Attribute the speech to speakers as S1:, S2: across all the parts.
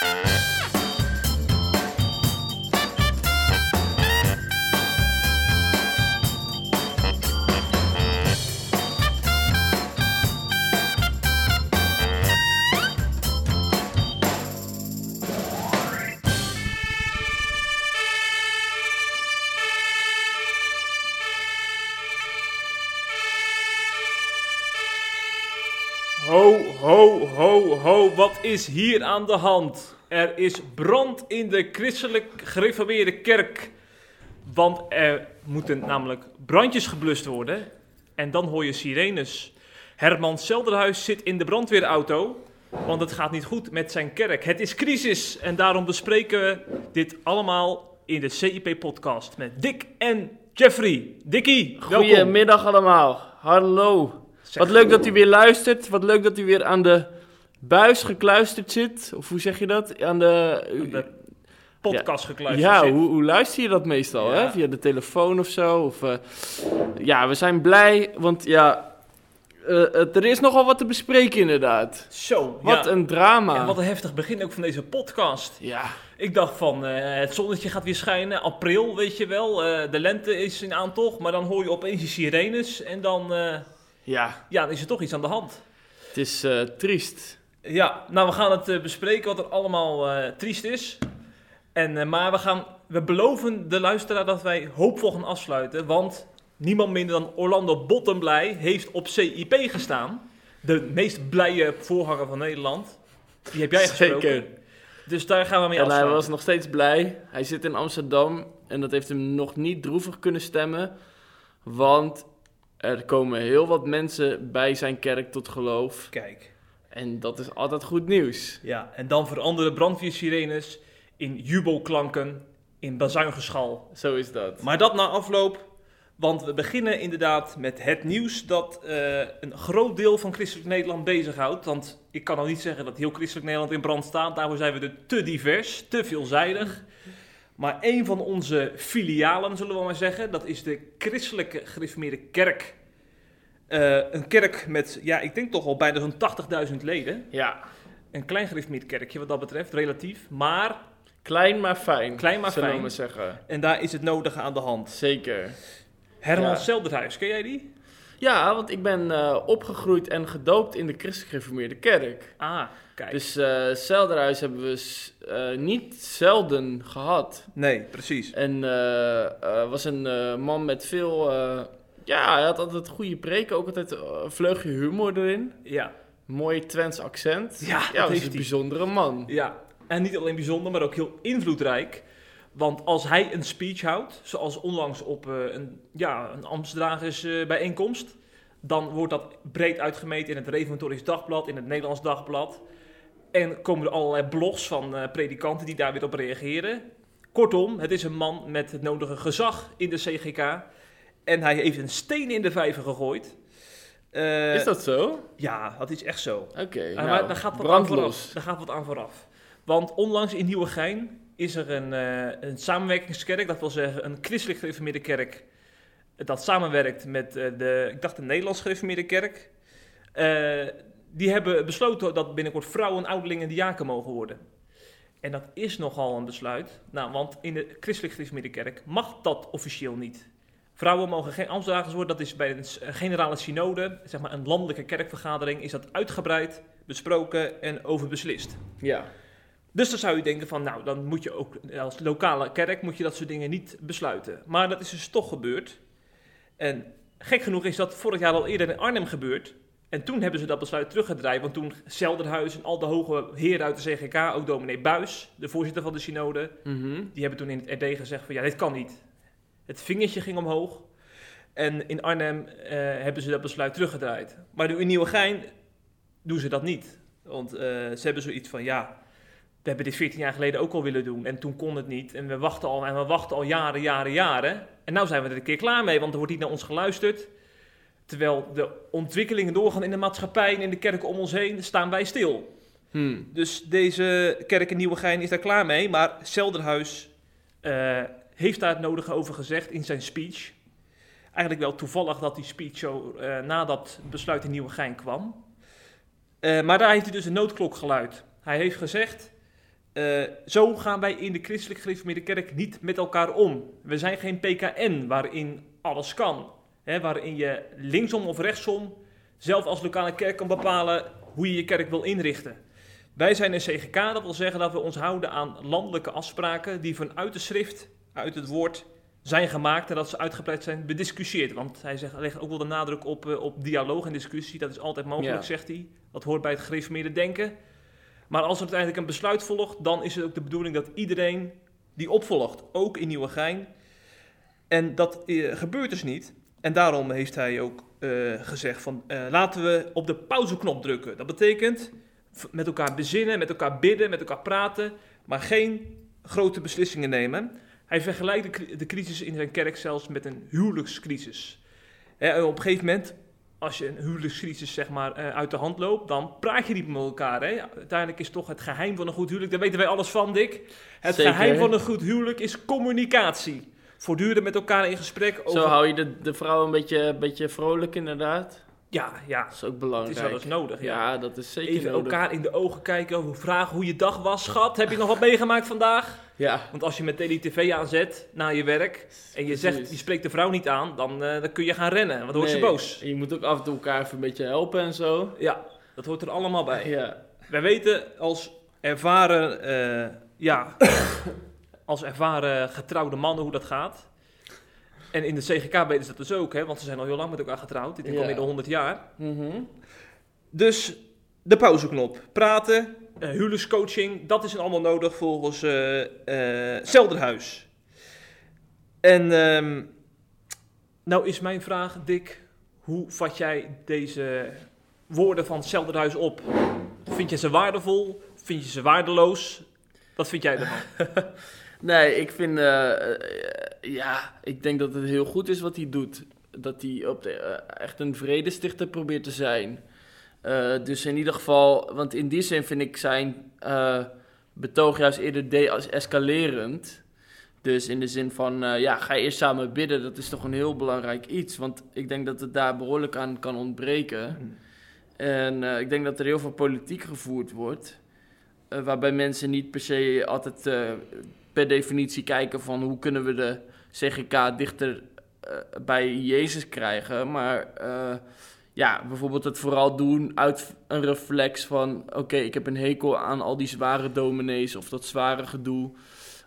S1: Ho, ho, ho, ho, wat is hier aan de hand? Er is brand in de christelijk gereformeerde kerk. Want er moeten namelijk brandjes geblust worden. En dan hoor je sirenes. Herman Selderhuis zit in de brandweerauto. Want het gaat niet goed met zijn kerk. Het is crisis. En daarom bespreken we dit allemaal in de CIP-podcast. Met Dick en Jeffrey. Dickie, welkom.
S2: Goedemiddag allemaal. Hallo.
S1: Zeg-
S2: Wat leuk dat u weer luistert. Wat leuk dat u weer aan de buis gekluisterd zit. Of hoe zeg je dat? Aan de...
S1: de podcast gekluisterd
S2: ja,
S1: zit.
S2: hoe, hoe luister je dat meestal?
S1: Ja.
S2: Hè? Via de telefoon of zo? Of, eh, ja, we zijn blij, want ja, eh, er is nogal wat te bespreken inderdaad.
S1: Zo,
S2: Wat
S1: ja.
S2: een drama.
S1: En wat een heftig begin ook van deze podcast.
S2: Ja,
S1: Ik dacht van, eh, het zonnetje gaat weer schijnen, april, weet je wel. de lente is in aantocht, maar dan hoor je opeens die sirenes en dan,
S2: ja,
S1: ja, dan is er toch iets aan de hand.
S2: het is triest.
S1: Ja, nou we gaan het eh, bespreken wat er allemaal eh, triest is. En, eh, maar we, gaan, we beloven de luisteraar dat wij hoopvol gaan afsluiten, want niemand minder dan Orlando Bottenblij heeft op CIP gestaan. De meest blije voorganger van Nederland. Die heb jij gesproken.
S2: Zeker.
S1: Dus daar gaan we mee
S2: En hij
S1: afsluiten.
S2: was nog steeds blij. Hij zit in Amsterdam en dat heeft hem nog niet droevig kunnen stemmen. Want er komen heel wat mensen bij zijn kerk tot geloof.
S1: Kijk.
S2: En dat is altijd goed nieuws.
S1: Ja, en dan veranderen brandweersirenes in jubelklanken, in bazuingeschal.
S2: Zo is dat.
S1: Maar dat na afloop, want we beginnen inderdaad met het nieuws dat eh, een groot deel van Christelijk Nederland bezighoudt. Want ik kan al niet zeggen dat heel Christelijk Nederland in brand staat, daarvoor zijn we er te divers, te veelzijdig. Maar een van onze filialen, zullen we maar zeggen, dat is de Christelijke Gereformeerde Kerk. Eh, een kerk met, ja, ik denk toch al bijna zo'n 80.000 leden.
S2: Ja,
S1: Een klein kerkje wat dat betreft, relatief. Maar,
S2: klein maar fijn.
S1: Klein maar
S2: we
S1: fijn.
S2: maar zeggen.
S1: en daar is het nodige aan de hand.
S2: Zeker.
S1: Herman
S2: Ja.
S1: Selderhuis, ken jij die?
S2: Ja, want ik ben eh, opgegroeid en gedoopt in de Christelijk Gereformeerde Kerk.
S1: Ah, kijk.
S2: Dus eh Zelderhuis hebben we niet zelden gehad.
S1: Nee, precies.
S2: En was een man met veel. Eh, ja, hij had altijd goede preken, ook altijd eh, een vleugje humor erin.
S1: Ja,
S2: Mooi Twents accent.
S1: Ja, dat
S2: ja was
S1: heeft
S2: een bijzondere man.
S1: ja. En niet alleen bijzonder, maar ook heel invloedrijk. Want als hij een speech houdt, zoals onlangs op eh, een, ja, een Amsterdagers eh, bijeenkomst, dan wordt dat breed uitgemeten in het Reformatorisch Dagblad, in het Nederlands Dagblad. En komen er allerlei blogs van eh, predikanten die daar weer op reageren. Kortom, het is een man met het nodige gezag in de CGK. En hij heeft een steen in de vijver gegooid. Eh,
S2: Is dat zo?
S1: Ja, dat is echt zo.
S2: Oké,
S1: Ja,
S2: nou,
S1: maar daar gaat, wat aan vooraf. daar gaat wat aan vooraf. Want onlangs in Nieuwegein is er een, eh, een samenwerkingskerk, dat wil zeggen een christelijk gereformeerde kerk, dat samenwerkt met eh, de, ik dacht de Nederlands gereformeerde kerk. Eh, die hebben besloten dat binnenkort vrouwen, ouderlingen en diaken mogen worden. En dat is nogal een besluit. Nou, want in de christelijk gereformeerde kerk mag dat officieel niet. Vrouwen mogen geen ambtsdragers worden. Dat is bij een een generale synode, zeg maar een landelijke kerkvergadering, is dat uitgebreid besproken en over beslist.
S2: Ja.
S1: Dus dan zou je denken van, nou, dan moet je ook als lokale kerk moet je dat soort dingen niet besluiten. Maar dat is dus toch gebeurd. En gek genoeg is dat vorig jaar al eerder in Arnhem gebeurd. En toen hebben ze dat besluit teruggedraaid, want toen Zelderhuis en al de hoge heren uit de CGK, ook dominee Buis, de voorzitter van de synode,
S2: Mhm.
S1: die hebben toen in het RD gezegd van, ja, dit kan niet. Het vingertje ging omhoog. En in Arnhem eh, hebben ze dat besluit teruggedraaid. Maar in Nieuwegein doen ze dat niet. Want eh, ze hebben zoiets van, ja, we hebben dit 14 jaar geleden ook al willen doen. En toen kon het niet. En we wachten al, en we wachten al jaren, jaren, jaren. En nou zijn we er een keer klaar mee, want er wordt niet naar ons geluisterd. Terwijl de ontwikkelingen doorgaan in de maatschappij en in de kerken om ons heen, staan wij stil.
S2: Hm.
S1: Dus deze kerk in Nieuwegein is daar klaar mee. Maar Zelderhuis eh, heeft daar het nodige over gezegd in zijn speech. Eigenlijk wel toevallig dat die speech zo eh, nadat het besluit in Nieuwegein kwam. Eh, maar daar heeft hij dus een noodklok geluid. Hij heeft gezegd, eh, zo gaan wij in de christelijk gereformeerde kerk niet met elkaar om. We zijn geen PKN waarin alles kan. Hè, waarin je linksom of rechtsom zelf als lokale kerk kan bepalen hoe je je kerk wil inrichten. Wij zijn een CGK, dat wil zeggen dat we ons houden aan landelijke afspraken die vanuit de schrift, uit het woord, zijn gemaakt en dat ze uitgebreid zijn bediscussieerd. Want hij zegt, legt ook wel de nadruk op, eh, op dialoog en discussie. Dat is altijd mogelijk,
S2: Ja.
S1: zegt hij. Dat hoort bij het gereformeerde denken. Maar als er uiteindelijk een besluit volgt, dan is het ook de bedoeling dat iedereen die opvolgt, ook in Nieuwegein. En dat eh, gebeurt dus niet. En daarom heeft hij ook eh, gezegd van laten we op de pauzeknop drukken. Dat betekent met elkaar bezinnen, met elkaar bidden, met elkaar praten, maar geen grote beslissingen nemen. Hij vergelijkt de, de crisis in zijn kerk zelfs met een huwelijkscrisis. Hè, en op een gegeven moment, als je een huwelijkscrisis zeg maar, eh, uit de hand loopt, dan praat je niet met elkaar. Hè? Uiteindelijk is toch het geheim van een goed huwelijk, daar weten wij alles van, Dick. Het
S2: Zeker.
S1: geheim van een goed huwelijk is communicatie. Voortdurend met elkaar in gesprek over...
S2: Zo hou je de, de vrouw een beetje, een beetje vrolijk inderdaad.
S1: Ja, ja,
S2: Dat is ook
S1: het
S2: belangrijk.
S1: is wel eens nodig. Ja.
S2: Ja, dat is zeker
S1: Even
S2: nodig.
S1: elkaar in de ogen kijken, vragen hoe je dag was. Schat, heb je nog wat meegemaakt vandaag?
S2: Ja,
S1: Want als je met tv aanzet na je werk en je zegt, je spreekt de vrouw niet aan, dan, eh, dan kun je gaan rennen, want dan wordt ze boos.
S2: en Je moet ook af en toe elkaar even een beetje helpen en zo.
S1: Ja, dat hoort er allemaal bij.
S2: Ja.
S1: Wij weten als ervaren, eh, ja, als ervaren getrouwde mannen hoe dat gaat. En in de CGK weten ze dat dus ook, hè, want ze zijn al heel lang met elkaar getrouwd. Ik denk al meer dan 100 jaar.
S2: Mhm.
S1: Dus de pauzeknop. Praten, eh, huwelijkscoaching, dat is allemaal nodig volgens eh, Zelderhuis. En ehm, nou is mijn vraag, Dick, hoe vat jij deze woorden van Zelderhuis op? Vind je ze waardevol? Vind je ze waardeloos? Wat vind jij ervan?
S2: Nee, ik vind, eh, eh, ja, ik denk dat het heel goed is wat hij doet. Dat hij op de, eh, echt een vredestichter probeert te zijn. Dus in ieder geval, want in die zin vind ik zijn betoog juist eerder de-escalerend. Dus in de zin van, ja, ga eerst samen bidden, dat is toch een heel belangrijk iets. Want ik denk dat het daar behoorlijk aan kan ontbreken. En eh, ik denk dat er heel veel politiek gevoerd wordt. waarbij mensen niet per se altijd per definitie kijken van hoe kunnen we de CGK dichter eh, bij Jezus krijgen. Maar eh, ja, bijvoorbeeld het vooral doen uit een reflex van... oké, ik heb een hekel aan al die zware dominees of dat zware gedoe.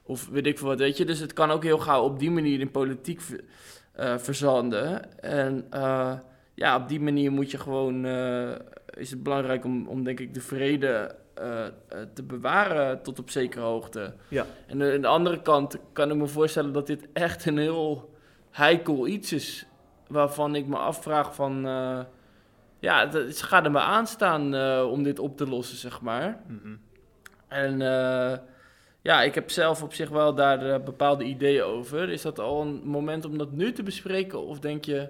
S2: Of weet ik veel wat, weet je. Dus het kan ook heel gauw op die manier in politiek eh, verzanden. En ja, op die manier moet je gewoon... is het belangrijk om, om denk ik de vrede te bewaren tot op zekere hoogte.
S1: Ja.
S2: En eh, aan de andere kant kan ik me voorstellen dat dit echt een heel heikel iets is. Waarvan ik me afvraag van... eh, ja, het gaat er me aanstaan eh om dit op te lossen, zeg maar. En eh, ja, ik heb zelf op zich wel daar eh, bepaalde ideeën over. Is dat al een moment om dat nu te bespreken? Of denk je...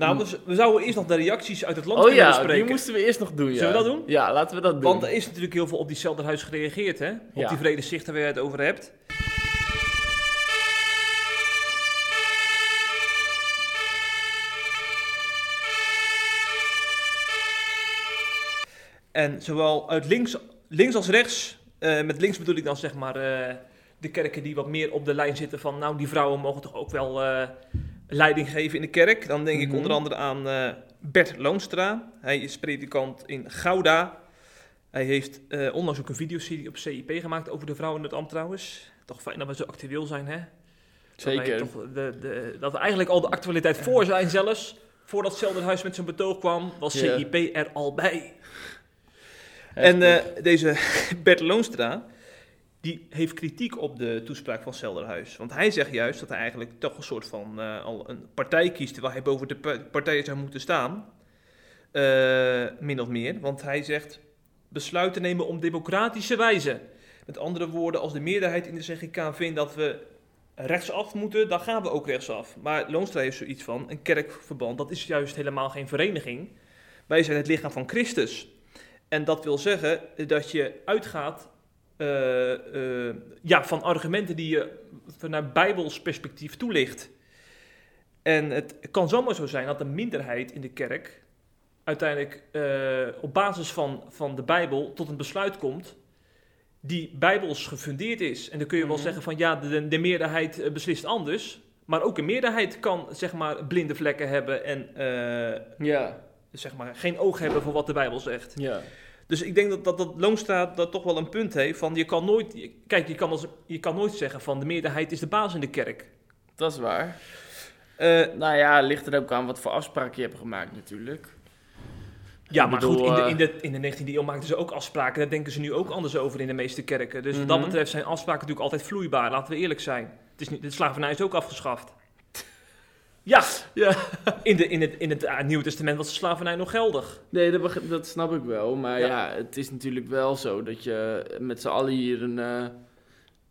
S1: Nou, we, we zouden eerst nog de reacties uit het land
S2: Oh ja,
S1: bespreken.
S2: die moesten we eerst nog doen, ja.
S1: Zullen we dat doen?
S2: Ja, laten we dat doen.
S1: Want er is natuurlijk heel veel op die Zelderhuis gereageerd, hè? Op
S2: Ja.
S1: die vredestichter waar je het over hebt. En zowel uit links, links als rechts, eh, met links bedoel ik dan zeg maar eh, de kerken die wat meer op de lijn zitten van, nou die vrouwen mogen toch ook wel eh, leiding geven in de kerk. Dan denk ik
S2: Mhm.
S1: onder andere aan eh, Bert Loonstra. Hij is predikant in Gouda. Hij heeft eh, onlangs ook een videoserie op CIP gemaakt over de vrouwen in het ambt trouwens. Toch fijn dat we zo actueel zijn, hè? Dat
S2: Zeker.
S1: toch de, de, dat we eigenlijk al de actualiteit voor zijn zelfs. Voordat Zelderhuis met zijn betoog kwam, was. CIP er al bij. En eh, deze Bert Loonstra, die heeft kritiek op de toespraak van Zelderhuis. Want hij zegt juist dat hij eigenlijk toch een soort van eh, al een partij kiest waar hij boven de pa- partijen zou moeten staan. Eh, min of meer. Want hij zegt besluiten nemen op democratische wijze. Met andere woorden, als de meerderheid in de CGK vindt dat we rechtsaf moeten, dan gaan we ook rechtsaf. Maar Loonstra heeft zoiets van, een kerkverband, dat is juist helemaal geen vereniging. Wij zijn het lichaam van Christus. En dat wil zeggen dat je uitgaat eh, eh, ja, van argumenten die je vanuit Bijbels perspectief toelicht. En het kan zomaar zo zijn dat de minderheid in de kerk uiteindelijk eh, op basis van, van de Bijbel tot een besluit komt die bijbels gefundeerd is. En dan kun je wel
S2: Mhm.
S1: zeggen van ja, de, de meerderheid beslist anders. Maar ook een meerderheid kan zeg maar blinde vlekken hebben en
S2: Ja,
S1: zeg maar geen oog hebben voor wat de Bijbel zegt.
S2: ja.
S1: Dus ik denk dat, dat, dat Loonstraat dat toch wel een punt heeft van je kan nooit, je- kijk, je kan, als, je kan nooit zeggen van de meerderheid is de baas in de kerk.
S2: Dat is waar.
S1: Eh,
S2: Nou ja, ligt er ook aan wat voor afspraken je hebt gemaakt natuurlijk.
S1: ja, maar
S2: bedoel,
S1: goed, in de,
S2: eh,
S1: in, de, in de 19e eeuw maakten ze ook afspraken. Daar denken ze nu ook anders over in de meeste kerken. Dus wat dat
S2: Mhm.
S1: betreft zijn afspraken natuurlijk altijd vloeibaar. Laten we eerlijk zijn. Het is niet, de slavernij is ook afgeschaft. Ja,
S2: Ja.
S1: in, de, in het, in het Nieuwe Testament was de slavernij nog geldig.
S2: Nee, dat, dat snap ik wel. Maar
S1: Ja.
S2: ja. het is natuurlijk wel zo dat je met z'n allen hier een, eh,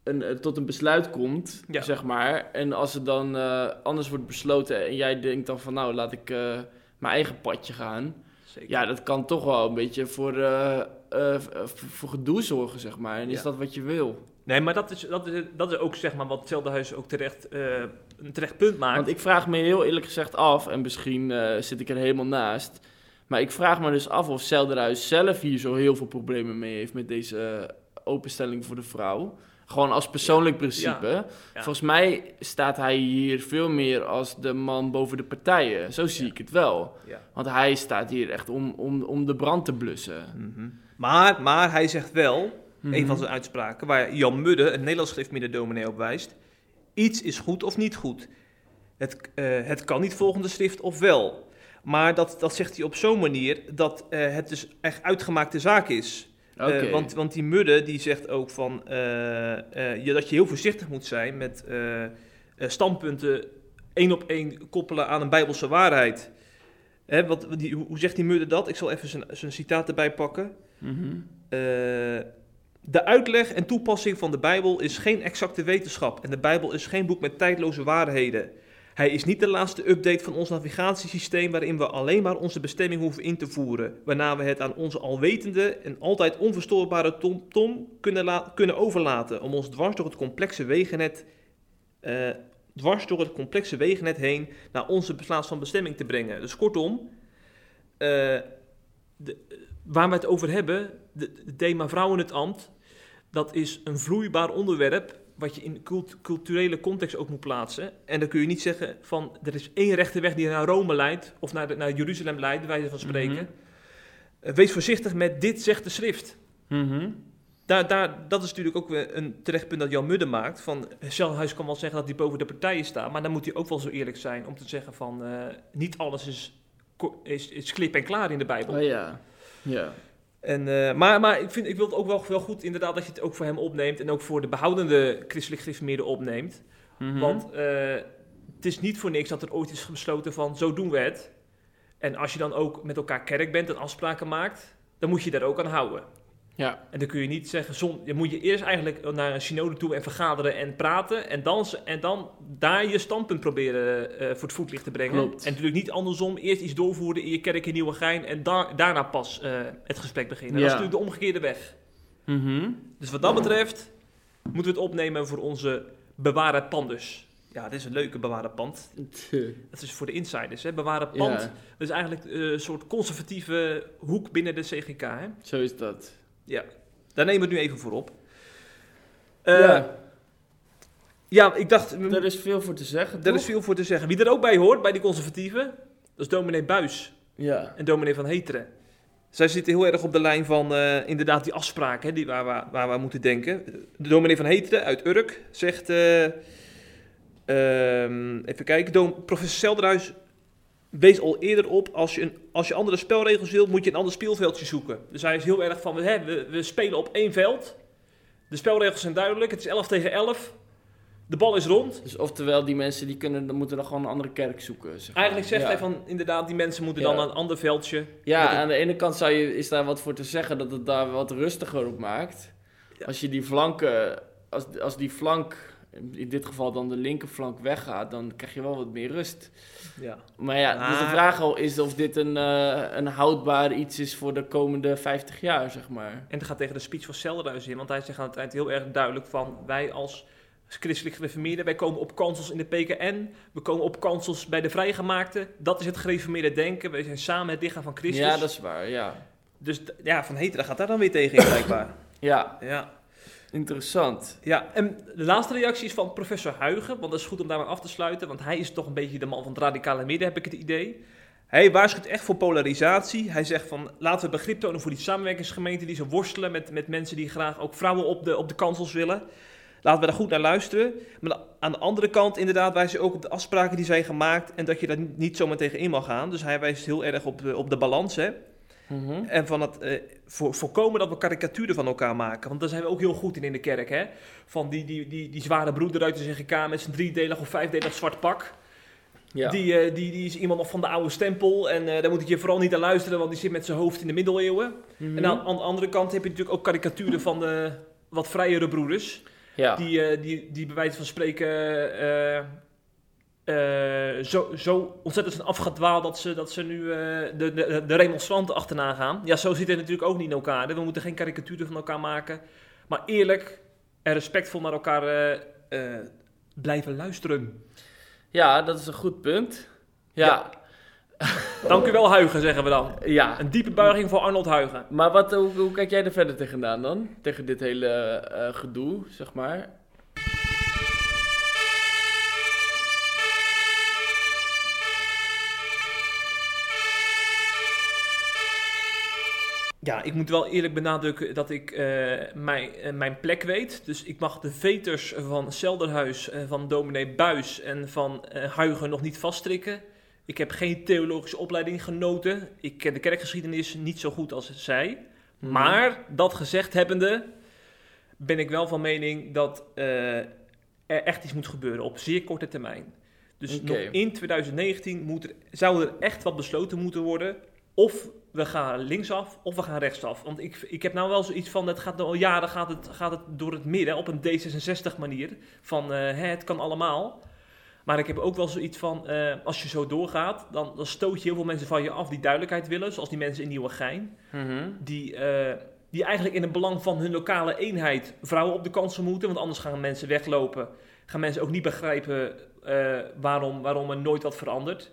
S2: een, eh, tot een besluit komt,
S1: Ja.
S2: zeg maar. En als er dan anders wordt besloten en jij denkt dan van nou, laat ik mijn eigen padje gaan.
S1: Zeker.
S2: Ja, dat kan toch wel een beetje voor, voor gedoe zorgen, zeg maar. En is
S1: Ja.
S2: dat wat je wil?
S1: Nee, maar dat is, dat is, dat is ook zeg maar, wat hetzelfde huis ook terecht, eh, een terecht punt maakt.
S2: Want ik vraag me heel eerlijk gezegd af, en misschien eh, zit ik er helemaal naast. Maar ik vraag me dus af of Zelderhuis zelf hier zo heel veel problemen mee heeft met deze openstelling voor de vrouw. Gewoon als persoonlijk principe.
S1: Ja.
S2: Volgens mij staat hij hier veel meer als de man boven de partijen. Zo zie
S1: Ja.
S2: ik het wel.
S1: Ja.
S2: Want hij staat hier echt om, om, om de brand te blussen.
S1: Mhm. maar, maar hij zegt wel, een
S2: Mhm.
S1: van zijn uitspraken, waar Jan Mudde, een Nederlands schriftmiddendominee, op wijst. Iets is goed of niet goed. Het, eh, het kan niet volgens de schrift of wel. Maar dat, dat zegt hij op zo'n manier dat eh, het dus echt uitgemaakte zaak is. Eh,
S2: Oké.
S1: want, want die Mudde die zegt ook van, je, dat je heel voorzichtig moet zijn met standpunten één op één koppelen aan een bijbelse waarheid. Hè, wat, die, hoe zegt die Mudde dat? Ik zal even zijn, zijn citaat erbij pakken. Eh, de uitleg en toepassing van de Bijbel is geen exacte wetenschap en de Bijbel is geen boek met tijdloze waarheden. Hij is niet de laatste update van ons navigatiesysteem waarin we alleen maar onze bestemming hoeven in te voeren, waarna we het aan onze alwetende en altijd onverstoorbare tom-tom kunnen, la- kunnen overlaten om ons dwars door het complexe wegennet, eh, dwars door het complexe wegennet heen naar onze plaats van bestemming te brengen. Dus kortom, eh, waar we het over hebben, het thema vrouw in het ambt, dat is een vloeibaar onderwerp wat je in cult- culturele context ook moet plaatsen. En dan kun je niet zeggen van er is één rechte weg die naar Rome leidt of naar, de- naar Jeruzalem leidt, bij wijze van spreken.
S2: Mhm.
S1: Eh, Wees voorzichtig met dit zegt de schrift.
S2: Mhm.
S1: Daar, daar, dat is natuurlijk ook weer een terecht punt dat Jan Mudde maakt. Van, Schellenhuis kan wel zeggen dat hij boven de partijen staat, maar dan moet hij ook wel zo eerlijk zijn om te zeggen van eh, niet alles is, is, is klip en klaar in de Bijbel.
S2: Oh ja. Ja.
S1: En, eh, maar maar ik, vind, ik wil het ook wel, wel goed inderdaad dat je het ook voor hem opneemt en ook voor de behoudende christelijk gereformeerden opneemt.
S2: Mhm.
S1: Want eh, het is niet voor niks dat er ooit is besloten van zo doen we het. En als je dan ook met elkaar kerk bent en afspraken maakt, dan moet je daar ook aan houden.
S2: Ja.
S1: En dan kun je niet zeggen, zon, je moet je eerst eigenlijk naar een synode toe en vergaderen en praten. En dan, en dan daar je standpunt proberen eh, voor het voetlicht te brengen.
S2: Klopt.
S1: En natuurlijk niet andersom, eerst iets doorvoeren in je kerk in Nieuwegein en da daarna pas eh, het gesprek beginnen. Dat is natuurlijk de omgekeerde weg.
S2: Mhm.
S1: Dus wat dat betreft moeten we het opnemen voor onze bewaren pandus. Ja, dit is een leuke bewaren pand. Dat is voor de insiders, hè. Bewaren pand.
S2: Ja,
S1: Dat is eigenlijk eh, een soort conservatieve hoek binnen de CGK, hè.
S2: zo is dat.
S1: Ja, daar nemen we het nu even voor op. Eh,
S2: ja,
S1: ja, ik dacht,
S2: er is veel voor te zeggen,
S1: er is veel voor te zeggen. Wie er ook bij hoort, bij die conservatieven, dat is dominee Buis
S2: Ja.
S1: en dominee Van Heteren. Zij zitten heel erg op de lijn van eh, inderdaad die afspraken die, waar, waar, waar we aan moeten denken. De dominee Van Heteren uit Urk zegt, eh, ehm, even kijken, dom, professor Selderhuis wees al eerder op, als je, een, als je andere spelregels wilt, moet je een ander speelveldje zoeken. Dus hij is heel erg van, hè, we, we spelen op één veld, de spelregels zijn duidelijk, het is 11 tegen 11, de bal is rond.
S2: Dus oftewel, die mensen die kunnen, dan moeten dan gewoon een andere kerk zoeken. Zeg maar.
S1: Eigenlijk zegt
S2: ja.
S1: hij van, inderdaad, die mensen moeten
S2: Ja.
S1: dan een ander veldje.
S2: Ja, aan de ene kant zou je, is daar wat voor te zeggen dat het daar wat rustiger op maakt.
S1: Ja.
S2: Als je die flanken, als, als die flank, in dit geval dan de linkerflank weggaat, dan krijg je wel wat meer rust.
S1: Ja.
S2: Maar ja, dus de vraag al is of dit een, eh, een houdbaar iets is voor de komende 50 jaar, zeg maar.
S1: En het gaat tegen de speech van Selderhuis in, want hij zegt aan het eind heel erg duidelijk van wij als christelijk gereformeerden, wij komen op kansels in de PKN, we komen op kansels bij de vrijgemaakten. Dat is het gereformeerde denken, wij zijn samen het lichaam van Christus.
S2: Ja, dat is waar, ja.
S1: Dus ja, Van Heteren gaat daar dan weer tegen in blijkbaar.
S2: Ja,
S1: ja.
S2: Interessant.
S1: Ja, en de laatste reactie is van professor Huigen, want dat is goed om daar maar af te sluiten, want hij is toch een beetje de man van het radicale midden, heb ik het idee. Hij waarschuwt echt voor polarisatie. Hij zegt van, laten we begrip tonen voor die samenwerkingsgemeenten die zo worstelen met, met mensen die graag ook vrouwen op de, op de kansels willen. Laten we daar goed naar luisteren. Maar aan de andere kant inderdaad wijst hij ook op de afspraken die zijn gemaakt en dat je daar niet zomaar tegen in mag gaan. Dus hij wijst heel erg op de, op de balans, hè.
S2: Mhm.
S1: En van het eh, voor, voorkomen dat we karikaturen van elkaar maken. Want daar zijn we ook heel goed in in de kerk. Hè? Van die, die, die, die zware broeder uit de ZGK met zijn driedelig of vijfdelig zwart pak.
S2: Ja.
S1: Die, eh, die, die is iemand nog van de oude stempel. En eh, daar moet ik je vooral niet aan luisteren, want die zit met zijn hoofd in de middeleeuwen.
S2: Mhm.
S1: En aan, aan de andere kant heb je natuurlijk ook karikaturen van de wat vrijere broeders.
S2: ja.
S1: Die, eh, die, die bij wijze van spreken eh, zo, zo ontzettend zijn afgedwaald dat ze, dat ze nu eh, de, de, de remonstranten achterna gaan. Ja, zo zit het natuurlijk ook niet in elkaar. hè. We moeten geen karikaturen van elkaar maken. Maar eerlijk en respectvol naar elkaar eh, blijven luisteren.
S2: ja, dat is een goed punt. Ja.
S1: Dank u wel, Huigen, zeggen we dan.
S2: Ja.
S1: Een diepe buiging voor Arnold Huigen.
S2: Maar wat, hoe, hoe kijk jij er verder tegenaan dan? Tegen dit hele gedoe, zeg maar.
S1: Ja, ik moet wel eerlijk benadrukken dat ik eh, mijn, eh, mijn plek weet. Dus ik mag de veters van Selderhuis, eh, van dominee Buis en van Huigen nog niet vaststrikken. Ik heb geen theologische opleiding genoten. Ik ken de kerkgeschiedenis niet zo goed als zij.
S2: Mhm.
S1: Maar dat gezegd hebbende, ben ik wel van mening dat er echt iets moet gebeuren op zeer korte termijn. Dus nog in 2019 moet er, zou er echt wat besloten moeten worden. Of we gaan linksaf of we gaan rechtsaf. Want ik, ik heb nou wel zoiets van, het gaat nou al jaren gaat het, gaat het door het midden op een D66 manier. Van eh, het kan allemaal. Maar ik heb ook wel zoiets van, eh, als je zo doorgaat, dan, dan stoot je heel veel mensen van je af die duidelijkheid willen. Zoals die mensen in Nieuwegein.
S2: Mhm.
S1: Die, eh, die eigenlijk in het belang van hun lokale eenheid vrouwen op de kansel moeten. Want anders gaan mensen weglopen. Gaan mensen ook niet begrijpen waarom, waarom er nooit wat verandert.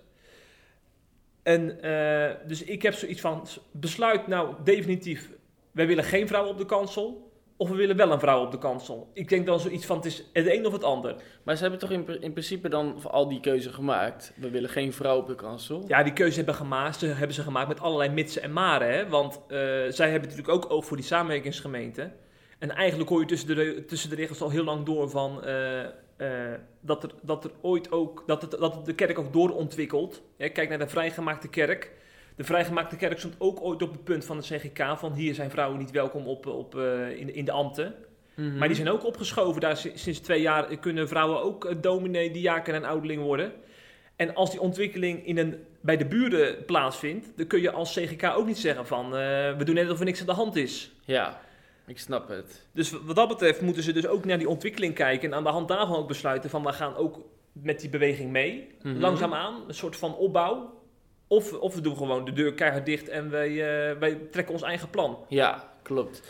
S1: En eh, dus ik heb zoiets van, besluit nou definitief, wij willen geen vrouw op de kansel. Of we willen wel een vrouw op de kansel. Ik denk dan zoiets van, het is het een of het ander.
S2: Maar ze hebben toch in, in principe dan voor al die keuze gemaakt. We willen geen vrouw op de kansel.
S1: Ja, die keuze hebben, gemaakt, ze, hebben ze gemaakt met allerlei mitsen en maren. Hè? Want eh, zij hebben natuurlijk ook oog voor die samenwerkingsgemeente. En eigenlijk hoor je tussen de, tussen de regels al heel lang door van... eh, eh, dat, er, dat er ooit ook... Dat, het, dat de kerk ook doorontwikkelt. Hè? Kijk naar de vrijgemaakte kerk. De vrijgemaakte kerk stond ook ooit op het punt van het CGK... van hier zijn vrouwen niet welkom op, op, eh, in, in de ambten.
S2: Mhm.
S1: Maar die zijn ook opgeschoven. Daar si- sinds twee jaar kunnen vrouwen ook eh, dominee, diaken en ouderling worden. En als die ontwikkeling in een, bij de buren plaatsvindt, dan kun je als CGK ook niet zeggen van we doen net alsof er niks aan de hand is.
S2: Ja, ik snap het.
S1: Dus wat dat betreft moeten ze dus ook naar die ontwikkeling kijken en aan de hand daarvan ook besluiten van we gaan ook met die beweging mee.
S2: Mhm.
S1: Langzaamaan, een soort van opbouw. Of, of we doen gewoon de deur keihard dicht en wij, eh, wij trekken ons eigen plan.
S2: Ja, klopt.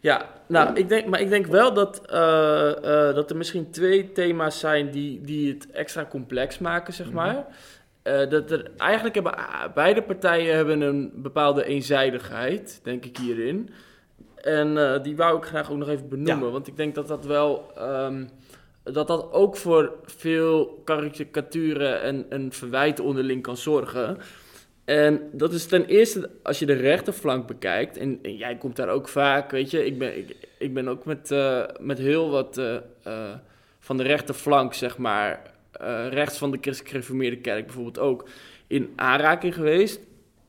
S2: Ja, nou, ik denk, maar ik denk wel dat, eh, eh, dat er misschien twee thema's zijn die, die het extra complex maken, zeg
S1: Mhm.
S2: maar. Dat er, eigenlijk hebben beide partijen hebben een bepaalde eenzijdigheid, denk ik hierin. En eh, die wou ik graag ook nog even benoemen,
S1: Ja.
S2: want ik denk dat dat wel... ehm, dat dat ook voor veel karikaturen en, en verwijten onderling kan zorgen. En dat is ten eerste, als je de rechterflank bekijkt, en, en jij komt daar ook vaak, weet je, ik ben, ik, ik ben ook met, eh, met heel wat eh, van de rechterflank, zeg maar, rechts van de Christelijk Gereformeerde Kerk bijvoorbeeld ook, in aanraking geweest.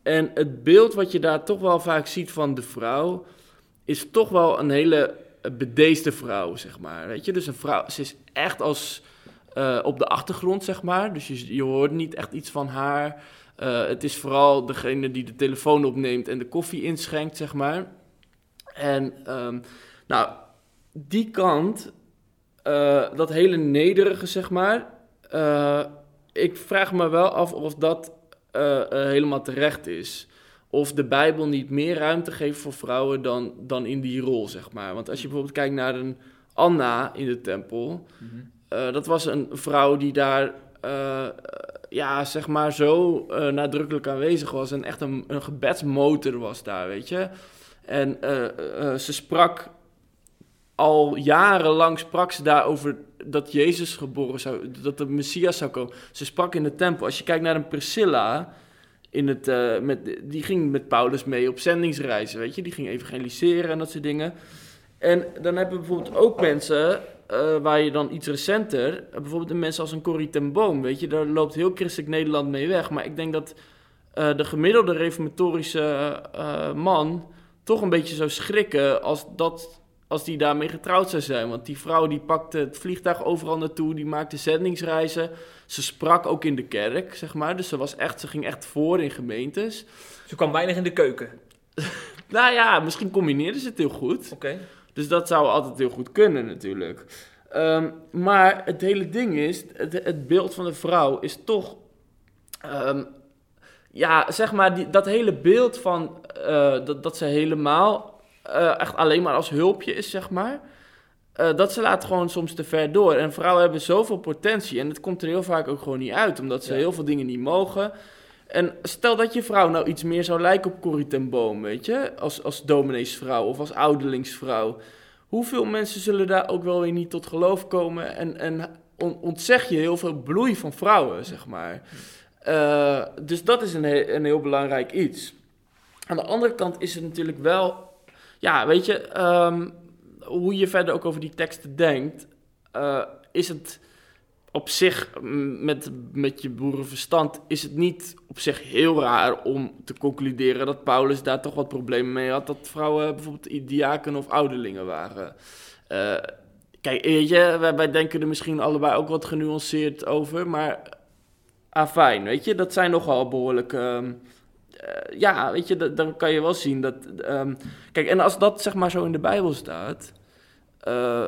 S2: En het beeld wat je daar toch wel vaak ziet van de vrouw, is toch wel een hele bedeesde vrouw, zeg maar, weet je. Dus een vrouw, ze is echt als eh, op de achtergrond, zeg maar, dus je, je hoort niet echt iets van haar. Eh, het is vooral degene die de telefoon opneemt en de koffie inschenkt, zeg maar. En ehm, nou, die kant, eh, dat hele nederige, zeg maar. eh, ik vraag me wel af of dat eh, eh, helemaal terecht is. Of de Bijbel niet meer ruimte geeft voor vrouwen dan, dan in die rol, zeg maar. Want als je bijvoorbeeld kijkt naar een Anna in de tempel. eh, dat was een vrouw die daar eh, ja, zeg maar zo eh, nadrukkelijk aanwezig was. En echt een, een gebedsmotor was daar, weet je. En ze sprak al jarenlang sprak ze daarover dat Jezus geboren zou, dat de Messias zou komen. Ze sprak in de tempel. Als je kijkt naar een Priscilla, in het, eh, met, die ging met Paulus mee op zendingsreizen, weet je. Die ging evangeliseren en dat soort dingen. En dan hebben we bijvoorbeeld ook mensen eh, waar je dan iets recenter, bijvoorbeeld de mensen als een Corrie ten Boom, weet je, daar loopt heel christelijk Nederland mee weg. Maar ik denk dat eh, de gemiddelde reformatorische man toch een beetje zou schrikken als, dat, als die daarmee getrouwd zou zijn. Want die vrouw die pakte het vliegtuig overal naartoe, die maakte zendingsreizen. Ze sprak ook in de kerk, zeg maar. Dus ze, was echt, ze ging echt voor in gemeentes.
S1: Ze kwam weinig in de keuken.
S2: Nou ja, misschien combineerden ze het heel goed.
S1: Oké.
S2: Dus dat zou altijd heel goed kunnen natuurlijk. Ehm, maar het hele ding is, het, het beeld van de vrouw is toch... ehm, ja, zeg maar, die, dat hele beeld van eh, dat, dat ze helemaal eh, echt alleen maar als hulpje is, zeg maar. eh, dat ze laat gewoon soms te ver door. En vrouwen hebben zoveel potentie en het komt er heel vaak ook gewoon niet uit, omdat ze
S1: Ja.
S2: heel veel dingen niet mogen. En stel dat je vrouw nou iets meer zou lijken op Corrie ten Boom, weet je, als, als domineesvrouw of als ouderlingsvrouw. Hoeveel mensen zullen daar ook wel weer niet tot geloof komen en, en on- ontzeg je heel veel bloei van vrouwen, zeg maar. Eh, dus dat is een, he- een heel belangrijk iets. Aan de andere kant is het natuurlijk wel, ja, weet je, ehm, hoe je verder ook over die teksten denkt, eh, is het op zich, met, met je boerenverstand, is het niet op zich heel raar om te concluderen dat Paulus daar toch wat problemen mee had. Dat vrouwen bijvoorbeeld diaken of ouderlingen waren. Eh, kijk, weet je, wij, denken er misschien allebei ook wat genuanceerd over, maar ah, fijn, weet je, dat zijn nogal behoorlijk. ehm, eh, ja, weet je, dat- dan kan je wel zien dat. ehm, kijk, en als dat zeg maar zo in de Bijbel staat. eh,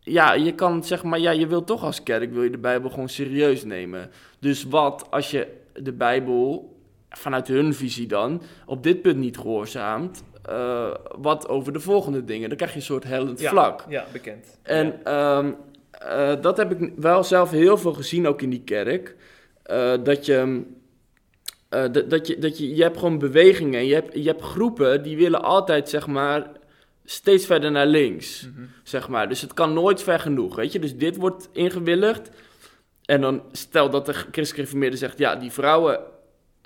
S2: ja, je kan zeg maar, ja, je wil toch als kerk wil je de Bijbel gewoon serieus nemen. Dus wat als je de Bijbel vanuit hun visie dan op dit punt niet gehoorzaamt, eh, wat over de volgende dingen? Dan krijg je een soort hellend
S1: Ja,
S2: vlak.
S1: Ja, bekend.
S2: En ehm, eh, dat heb ik wel zelf heel veel gezien, ook in die kerk. Dat je. Eh, dat, dat je, dat je, je hebt gewoon bewegingen, je hebt, je hebt groepen die willen altijd, zeg maar, steeds verder naar links,
S1: Mhm.
S2: zeg maar. Dus het kan nooit ver genoeg, weet je. Dus dit wordt ingewilligd. En dan stel dat de christelijk zegt, ja, die vrouwen,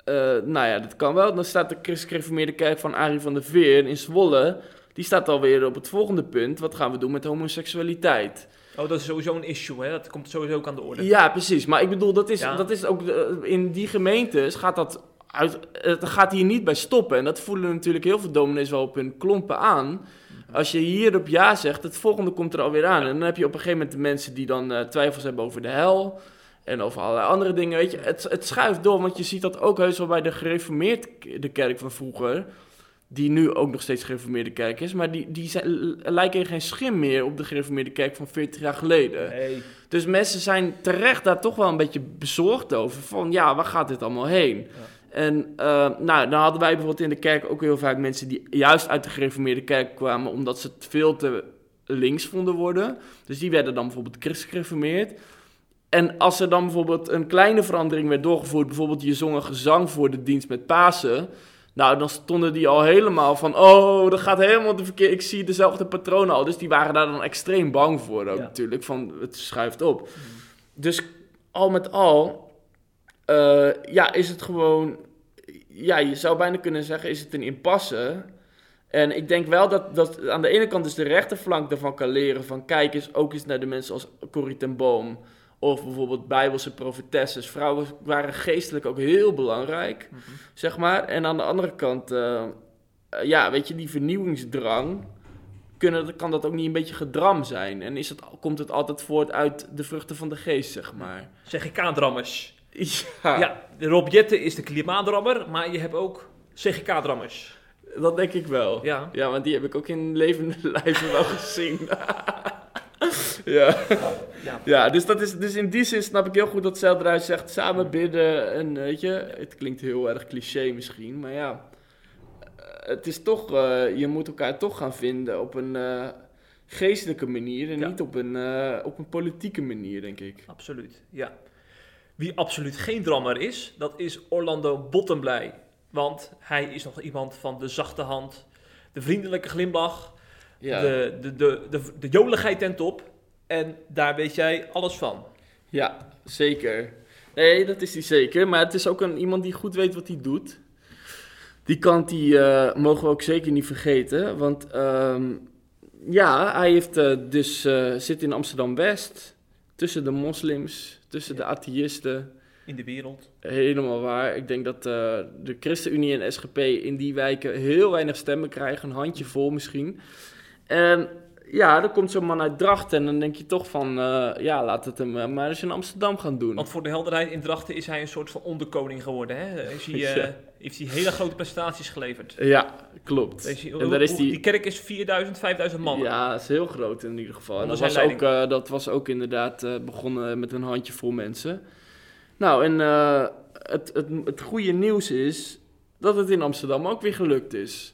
S2: eh, nou ja, dat kan wel. Dan staat de christelijk kerk van Arie van der Veer in Zwolle, die staat alweer op het volgende punt. Wat gaan we doen met homoseksualiteit?
S1: Oh, dat is sowieso een issue, hè? Dat komt sowieso ook aan de orde.
S2: Ja, precies. Maar ik bedoel, dat is,
S1: Ja.
S2: dat is ook in die gemeentes gaat dat uit, het gaat hier niet bij stoppen. En dat voelen natuurlijk heel veel dominees wel op hun klompen aan. Als je hier op ja zegt, het volgende komt er alweer aan. En dan heb je op een gegeven moment de mensen die dan eh, twijfels hebben over de hel. En over allerlei andere dingen, weet je. Het, het schuift door, want je ziet dat ook heus wel bij de gereformeerde kerk van vroeger. Die nu ook nog steeds gereformeerde kerk is. Maar die, die zijn, lijken geen schim meer op de gereformeerde kerk van 40 jaar geleden.
S1: Nee.
S2: Dus mensen zijn terecht daar toch wel een beetje bezorgd over. Van ja, waar gaat dit allemaal heen? En eh, nou, dan hadden wij bijvoorbeeld in de kerk ook heel vaak mensen die juist uit de gereformeerde kerk kwamen, omdat ze het veel te links vonden worden. Dus die werden dan bijvoorbeeld christelijk gereformeerd. En als er dan bijvoorbeeld een kleine verandering werd doorgevoerd, bijvoorbeeld je zong een gezang voor de dienst met Pasen. Nou, dan stonden die al helemaal van, oh, dat gaat helemaal de verkeer. Ik zie dezelfde patronen al. Dus die waren daar dan extreem bang voor ook
S1: Ja.
S2: natuurlijk, van het schuift op. Dus al met al, eh, ja, is het gewoon, ja, je zou bijna kunnen zeggen, is het een impasse. En ik denk wel dat, dat aan de ene kant dus de rechterflank ervan kan leren van, kijk eens ook eens naar de mensen als Corrie ten Boom. Of bijvoorbeeld Bijbelse profetesses. Vrouwen waren geestelijk ook heel belangrijk,
S1: Mhm.
S2: zeg maar. En aan de andere kant, eh, eh, ja, weet je, die vernieuwingsdrang, kunnen, kan dat ook niet een beetje gedram zijn? En is het, komt het altijd voort uit de vruchten van de geest, zeg maar?
S1: CGK-drammers.
S2: Ja,
S1: Ja, de Rob Jetten is de klimaatdrammer, maar je hebt ook CGK-drammers.
S2: dat denk ik wel.
S1: Ja.
S2: Ja, want die heb ik ook in levende lijven wel gezien. ja.
S1: Ja.
S2: ja, dus, dat is, dus in die zin snap ik heel goed dat Zeldruis zegt samen bidden. En weet je, het klinkt heel erg cliché misschien, maar ja. eh, Het is toch, eh, je moet elkaar toch gaan vinden op een eh, geestelijke manier en
S1: Ja.
S2: niet op een, op een politieke manier, denk ik.
S1: Absoluut, ja. Wie absoluut geen drammer is, dat is Orlando Bottenblij. Want hij is nog iemand van de zachte hand, de vriendelijke glimlach,
S2: Ja.
S1: De, de, de, de, de joligheid ten top. En daar weet jij alles van.
S2: Ja, zeker. Nee, dat is hij zeker. Maar het is ook een, iemand die goed weet wat hij doet. Die kant die, eh, mogen we ook zeker niet vergeten. Want ehm, ja, hij heeft, eh, dus, eh, zit in Amsterdam-West. Tussen de moslims, tussen de atheïsten.
S1: In de wereld.
S2: Helemaal waar. Ik denk dat de ChristenUnie en SGP in die wijken heel weinig stemmen krijgen. Een handje vol misschien. En ja, dan komt zo'n man uit Drachten en dan denk je toch van... eh, ja, laat het hem eh, maar eens in Amsterdam gaan doen.
S1: Want voor de helderheid in Drachten is hij een soort van onderkoning geworden. Hè? Hij, eh,
S2: Ja.
S1: heeft hij hele grote prestaties geleverd.
S2: Ja, klopt. En daar is
S1: hoe-
S2: die...
S1: die kerk is 4000, 5000 man.
S2: Ja, dat is heel groot in ieder geval. En dat was, ook, dat was ook inderdaad begonnen met een handjevol mensen. Nou, en het, het, het goede nieuws is dat het in Amsterdam ook weer gelukt is.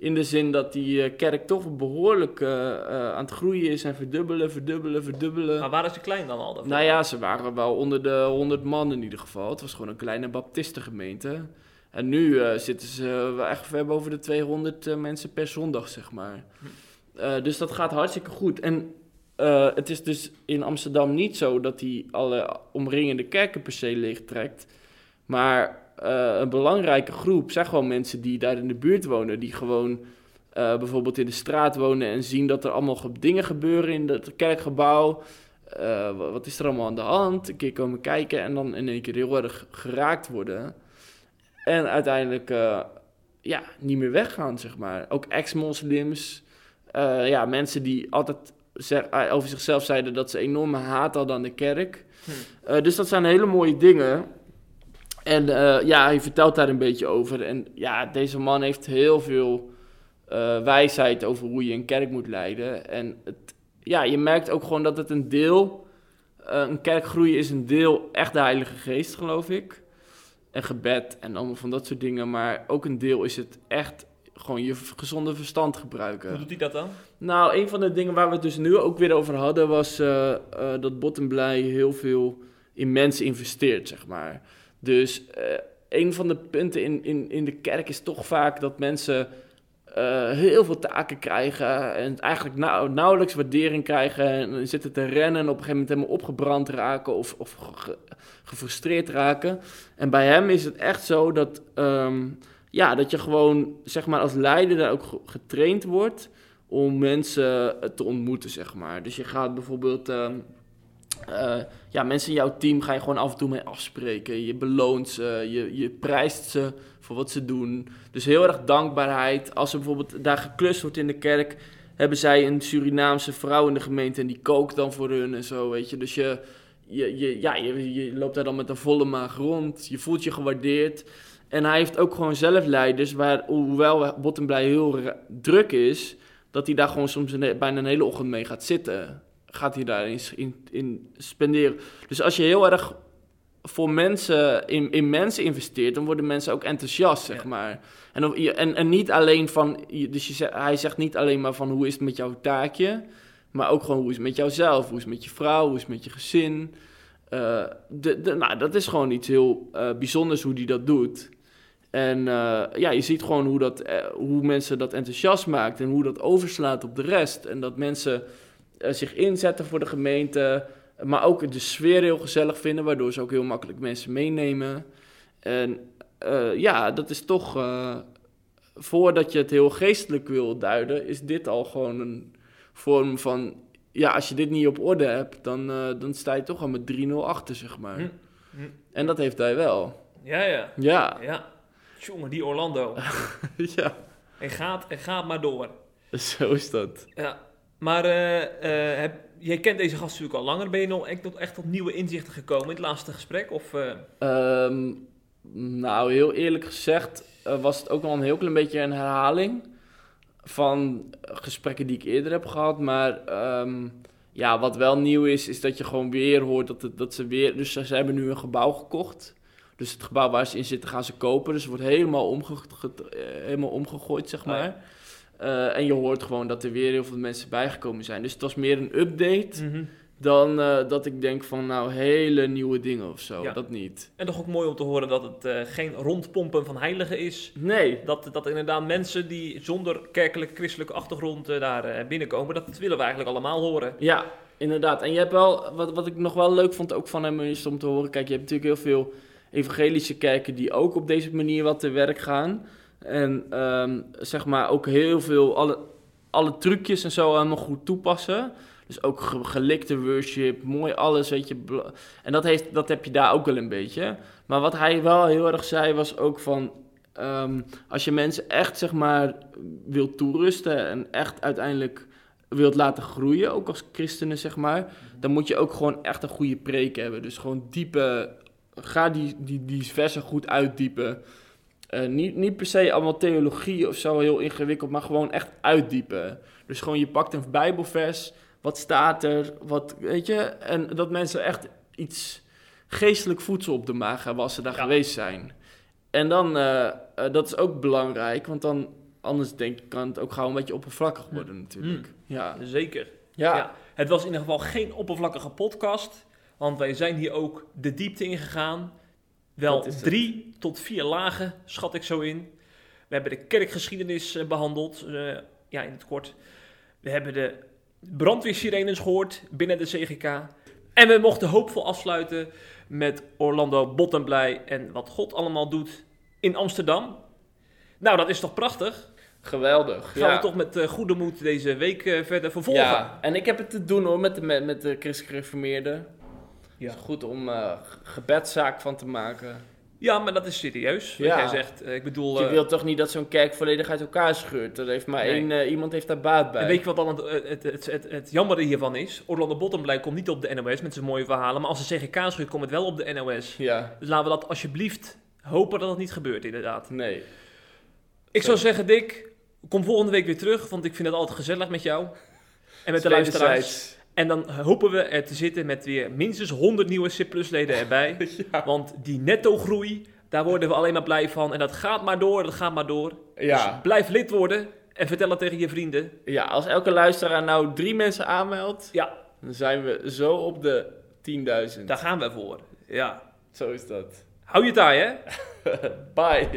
S2: In de zin dat die eh, kerk toch behoorlijk eh, eh, aan het groeien is en verdubbelen, verdubbelen, verdubbelen.
S1: Maar waren ze klein dan al?
S2: Nou ja, ze waren wel onder de 100 man in ieder geval. Het was gewoon een kleine baptistengemeente. En nu zitten ze wel echt ver boven de 200 eh, mensen per zondag, zeg maar. Eh, dus dat gaat hartstikke goed. En het is dus in Amsterdam niet zo dat hij alle omringende kerken per se leegtrekt. Maar eh, een belangrijke groep zijn gewoon mensen die daar in de buurt wonen. Die gewoon eh, bijvoorbeeld in de straat wonen en zien dat er allemaal ge- dingen gebeuren in het kerkgebouw. Eh, wa- wat is er allemaal aan de hand? Een keer komen kijken en dan in één keer heel erg geraakt worden. En uiteindelijk ja, niet meer weggaan, zeg maar. Ook ex-moslims. ja, mensen die altijd zeg- over zichzelf zeiden dat ze enorme haat hadden aan de kerk.
S1: Hm.
S2: Dus dat zijn hele mooie dingen. En eh, ja, hij vertelt daar een beetje over. En ja, deze man heeft heel veel eh, wijsheid over hoe je een kerk moet leiden. En het, ja, je merkt ook gewoon dat het een deel, eh, een kerk groeien is een deel echt de Heilige Geest, geloof ik. En gebed en allemaal van dat soort dingen. Maar ook een deel is het echt gewoon je gezonde verstand gebruiken.
S1: Hoe doet hij dat dan?
S2: Nou, een van de dingen waar we het dus nu ook weer over hadden, was dat Bottomblij heel veel in mensen investeert, zeg maar. Dus eh, een van de punten in, in, in de kerk is toch vaak dat mensen eh, heel veel taken krijgen en eigenlijk nauw- nauwelijks waardering krijgen en zitten te rennen en op een gegeven moment helemaal opgebrand raken of, of ge- gefrustreerd raken. En bij hem is het echt zo dat, ehm, ja, dat je gewoon, zeg maar, als leider daar ook ge- getraind wordt om mensen te ontmoeten, zeg maar. Dus je gaat bijvoorbeeld, ehm, eh, ja, mensen in jouw team ga je gewoon af en toe mee afspreken. Je beloont ze, je, je prijst ze voor wat ze doen. Dus heel erg dankbaarheid. Als er bijvoorbeeld daar geklust wordt in de kerk, hebben zij een Surinaamse vrouw in de gemeente en die kookt dan voor hun en zo, weet je. Dus je, je, ja, je, loopt daar dan met een volle maag rond. Je voelt je gewaardeerd. En hij heeft ook gewoon zelf leiders, waar, hoewel Bottomblij heel druk is, dat hij daar gewoon soms een, bijna een hele ochtend mee gaat zitten. Gaat hij daarin in, in spenderen. Dus als je heel erg voor mensen, in, in mensen investeert, dan worden mensen ook enthousiast, zeg
S1: Ja.
S2: maar. En, en, en niet alleen van, dus je, zegt- hij zegt niet alleen maar van hoe is het met jouw taakje, maar ook gewoon hoe is het met jouzelf, hoe is het met je vrouw, hoe is het met je gezin. Eh, de, de, nou, dat is gewoon iets heel eh, bijzonders hoe hij dat doet. En eh, ja, je ziet gewoon hoe, dat, hoe mensen dat enthousiast maakt en hoe dat overslaat op de rest. En dat mensen eh, zich inzetten voor de gemeente, maar ook de sfeer heel gezellig vinden, waardoor ze ook heel makkelijk mensen meenemen. En eh, ja, dat is toch, eh, voordat je het heel geestelijk wil duiden, is dit al gewoon een vorm van, ja, als je dit niet op orde hebt, dan, dan sta je toch al met 3-0 achter, zeg maar.
S1: Hm. Hm.
S2: En dat heeft hij wel.
S1: Ja, ja.
S2: Ja,
S1: Ja. Jongen, die Orlando.
S2: ja.
S1: Hij gaat, hij gaat maar door.
S2: Zo is dat.
S1: Ja. Maar eh, eh, heb, jij kent deze gast natuurlijk al langer. Ben je nog echt tot, echt tot nieuwe inzichten gekomen in het laatste gesprek? Of, eh,
S2: Ehm, nou, heel eerlijk gezegd was het ook wel een heel klein beetje een herhaling van gesprekken die ik eerder heb gehad. Maar ehm, ja, wat wel nieuw is, is dat je gewoon weer hoort dat, het, dat ze weer... Dus ze, ze hebben nu een gebouw gekocht. Dus het gebouw waar ze in zitten gaan ze kopen. Dus het wordt helemaal, omge helemaal omgegooid, zeg
S1: Oh
S2: maar.
S1: ja.
S2: Eh, en je hoort gewoon dat er weer heel veel mensen bijgekomen zijn. Dus het was meer een update
S1: mhm.
S2: dan eh, dat ik denk van nou hele nieuwe dingen of zo.
S1: Ja.
S2: Dat niet.
S1: En toch ook mooi om te horen dat het eh, geen rondpompen van heiligen is.
S2: Nee.
S1: Dat, dat inderdaad mensen die zonder kerkelijke christelijke achtergrond daar binnenkomen, dat willen we eigenlijk allemaal horen.
S2: Ja, inderdaad. En je hebt wel, wat, wat ik nog wel leuk vond ook van hem is om te horen. Kijk, je hebt natuurlijk heel veel evangelische kerken die ook op deze manier wat te werk gaan. En ehm, zeg maar ook heel veel, alle, alle trucjes en zo helemaal goed toepassen. Dus ook ge- gelikte worship, mooi alles, weet je. En dat, heeft, dat heb je daar ook wel een beetje. Maar wat hij wel heel erg zei was ook van... ehm, als je mensen echt, zeg maar, wilt toerusten en echt uiteindelijk wilt laten groeien, ook als christenen, zeg maar... dan moet je ook gewoon echt een goede preek hebben. Dus gewoon diepe... Ga die, die, die versen goed uitdiepen. Eh, niet, niet per se allemaal theologie of zo heel ingewikkeld, maar gewoon echt uitdiepen. Dus gewoon je pakt een bijbelvers, wat staat er, wat, weet je... En dat mensen echt iets geestelijk voedsel op de maag hebben als ze daar
S1: Ja.
S2: geweest zijn. En dan, eh, eh, dat is ook belangrijk, want dan... Anders denk ik, kan het ook gauw een beetje oppervlakkig worden natuurlijk. Ja.
S1: Zeker.
S2: Ja.
S1: Ja. Het was in ieder geval geen oppervlakkige podcast, want wij zijn hier ook de diepte ingegaan. Wel
S2: het.
S1: drie tot vier lagen, schat ik zo in. We hebben de kerkgeschiedenis eh, behandeld, eh, ja in het kort. We hebben de brandweersirenes gehoord binnen de CGK. En we mochten hoopvol afsluiten met Orlando Bottenblij en wat God allemaal doet in Amsterdam. Nou, dat is toch prachtig?
S2: Geweldig.
S1: Gaan
S2: ja.
S1: we toch met eh, goede moed deze week verder vervolgen?
S2: Ja, en ik heb het te doen hoor met de, met, met de christelijk gereformeerden.
S1: Ja.
S2: Is goed om eh gebedszaak van te maken.
S1: Ja, maar dat is serieus. Wat
S2: Ja.
S1: jij zegt. Eh, ik bedoel,
S2: je
S1: eh,
S2: wil toch niet dat zo'n kerk volledig uit elkaar scheurt? Er heeft maar
S1: Nee.
S2: één, iemand heeft daar baat bij.
S1: en weet je wat dan het, het, het, het, het jammere hiervan is? Orlando Bottomblij komt niet op de NOS met zijn mooie verhalen, maar als de CGK schuurt, komt het wel op de NOS.
S2: Ja,
S1: Dus laten we dat alsjeblieft hopen dat het niet gebeurt, inderdaad.
S2: nee.
S1: Ik
S2: Zo.
S1: zou zeggen, Dick, kom volgende week weer terug, want ik vind het altijd gezellig met jou. En met de luisteraars. En dan hopen we er te zitten met weer minstens 100 nieuwe C-leden erbij.
S2: Ja.
S1: Want die netto-groei, daar worden we alleen maar blij van. En dat gaat maar door, dat gaat maar door.
S2: Ja.
S1: Dus blijf lid worden en vertel het tegen je vrienden.
S2: ja, als elke luisteraar nou drie mensen aanmeldt,
S1: Ja,
S2: dan zijn we zo op de 10.000.
S1: daar gaan we voor. Ja.
S2: Zo is dat.
S1: Hou je taai, hè?
S2: Bye.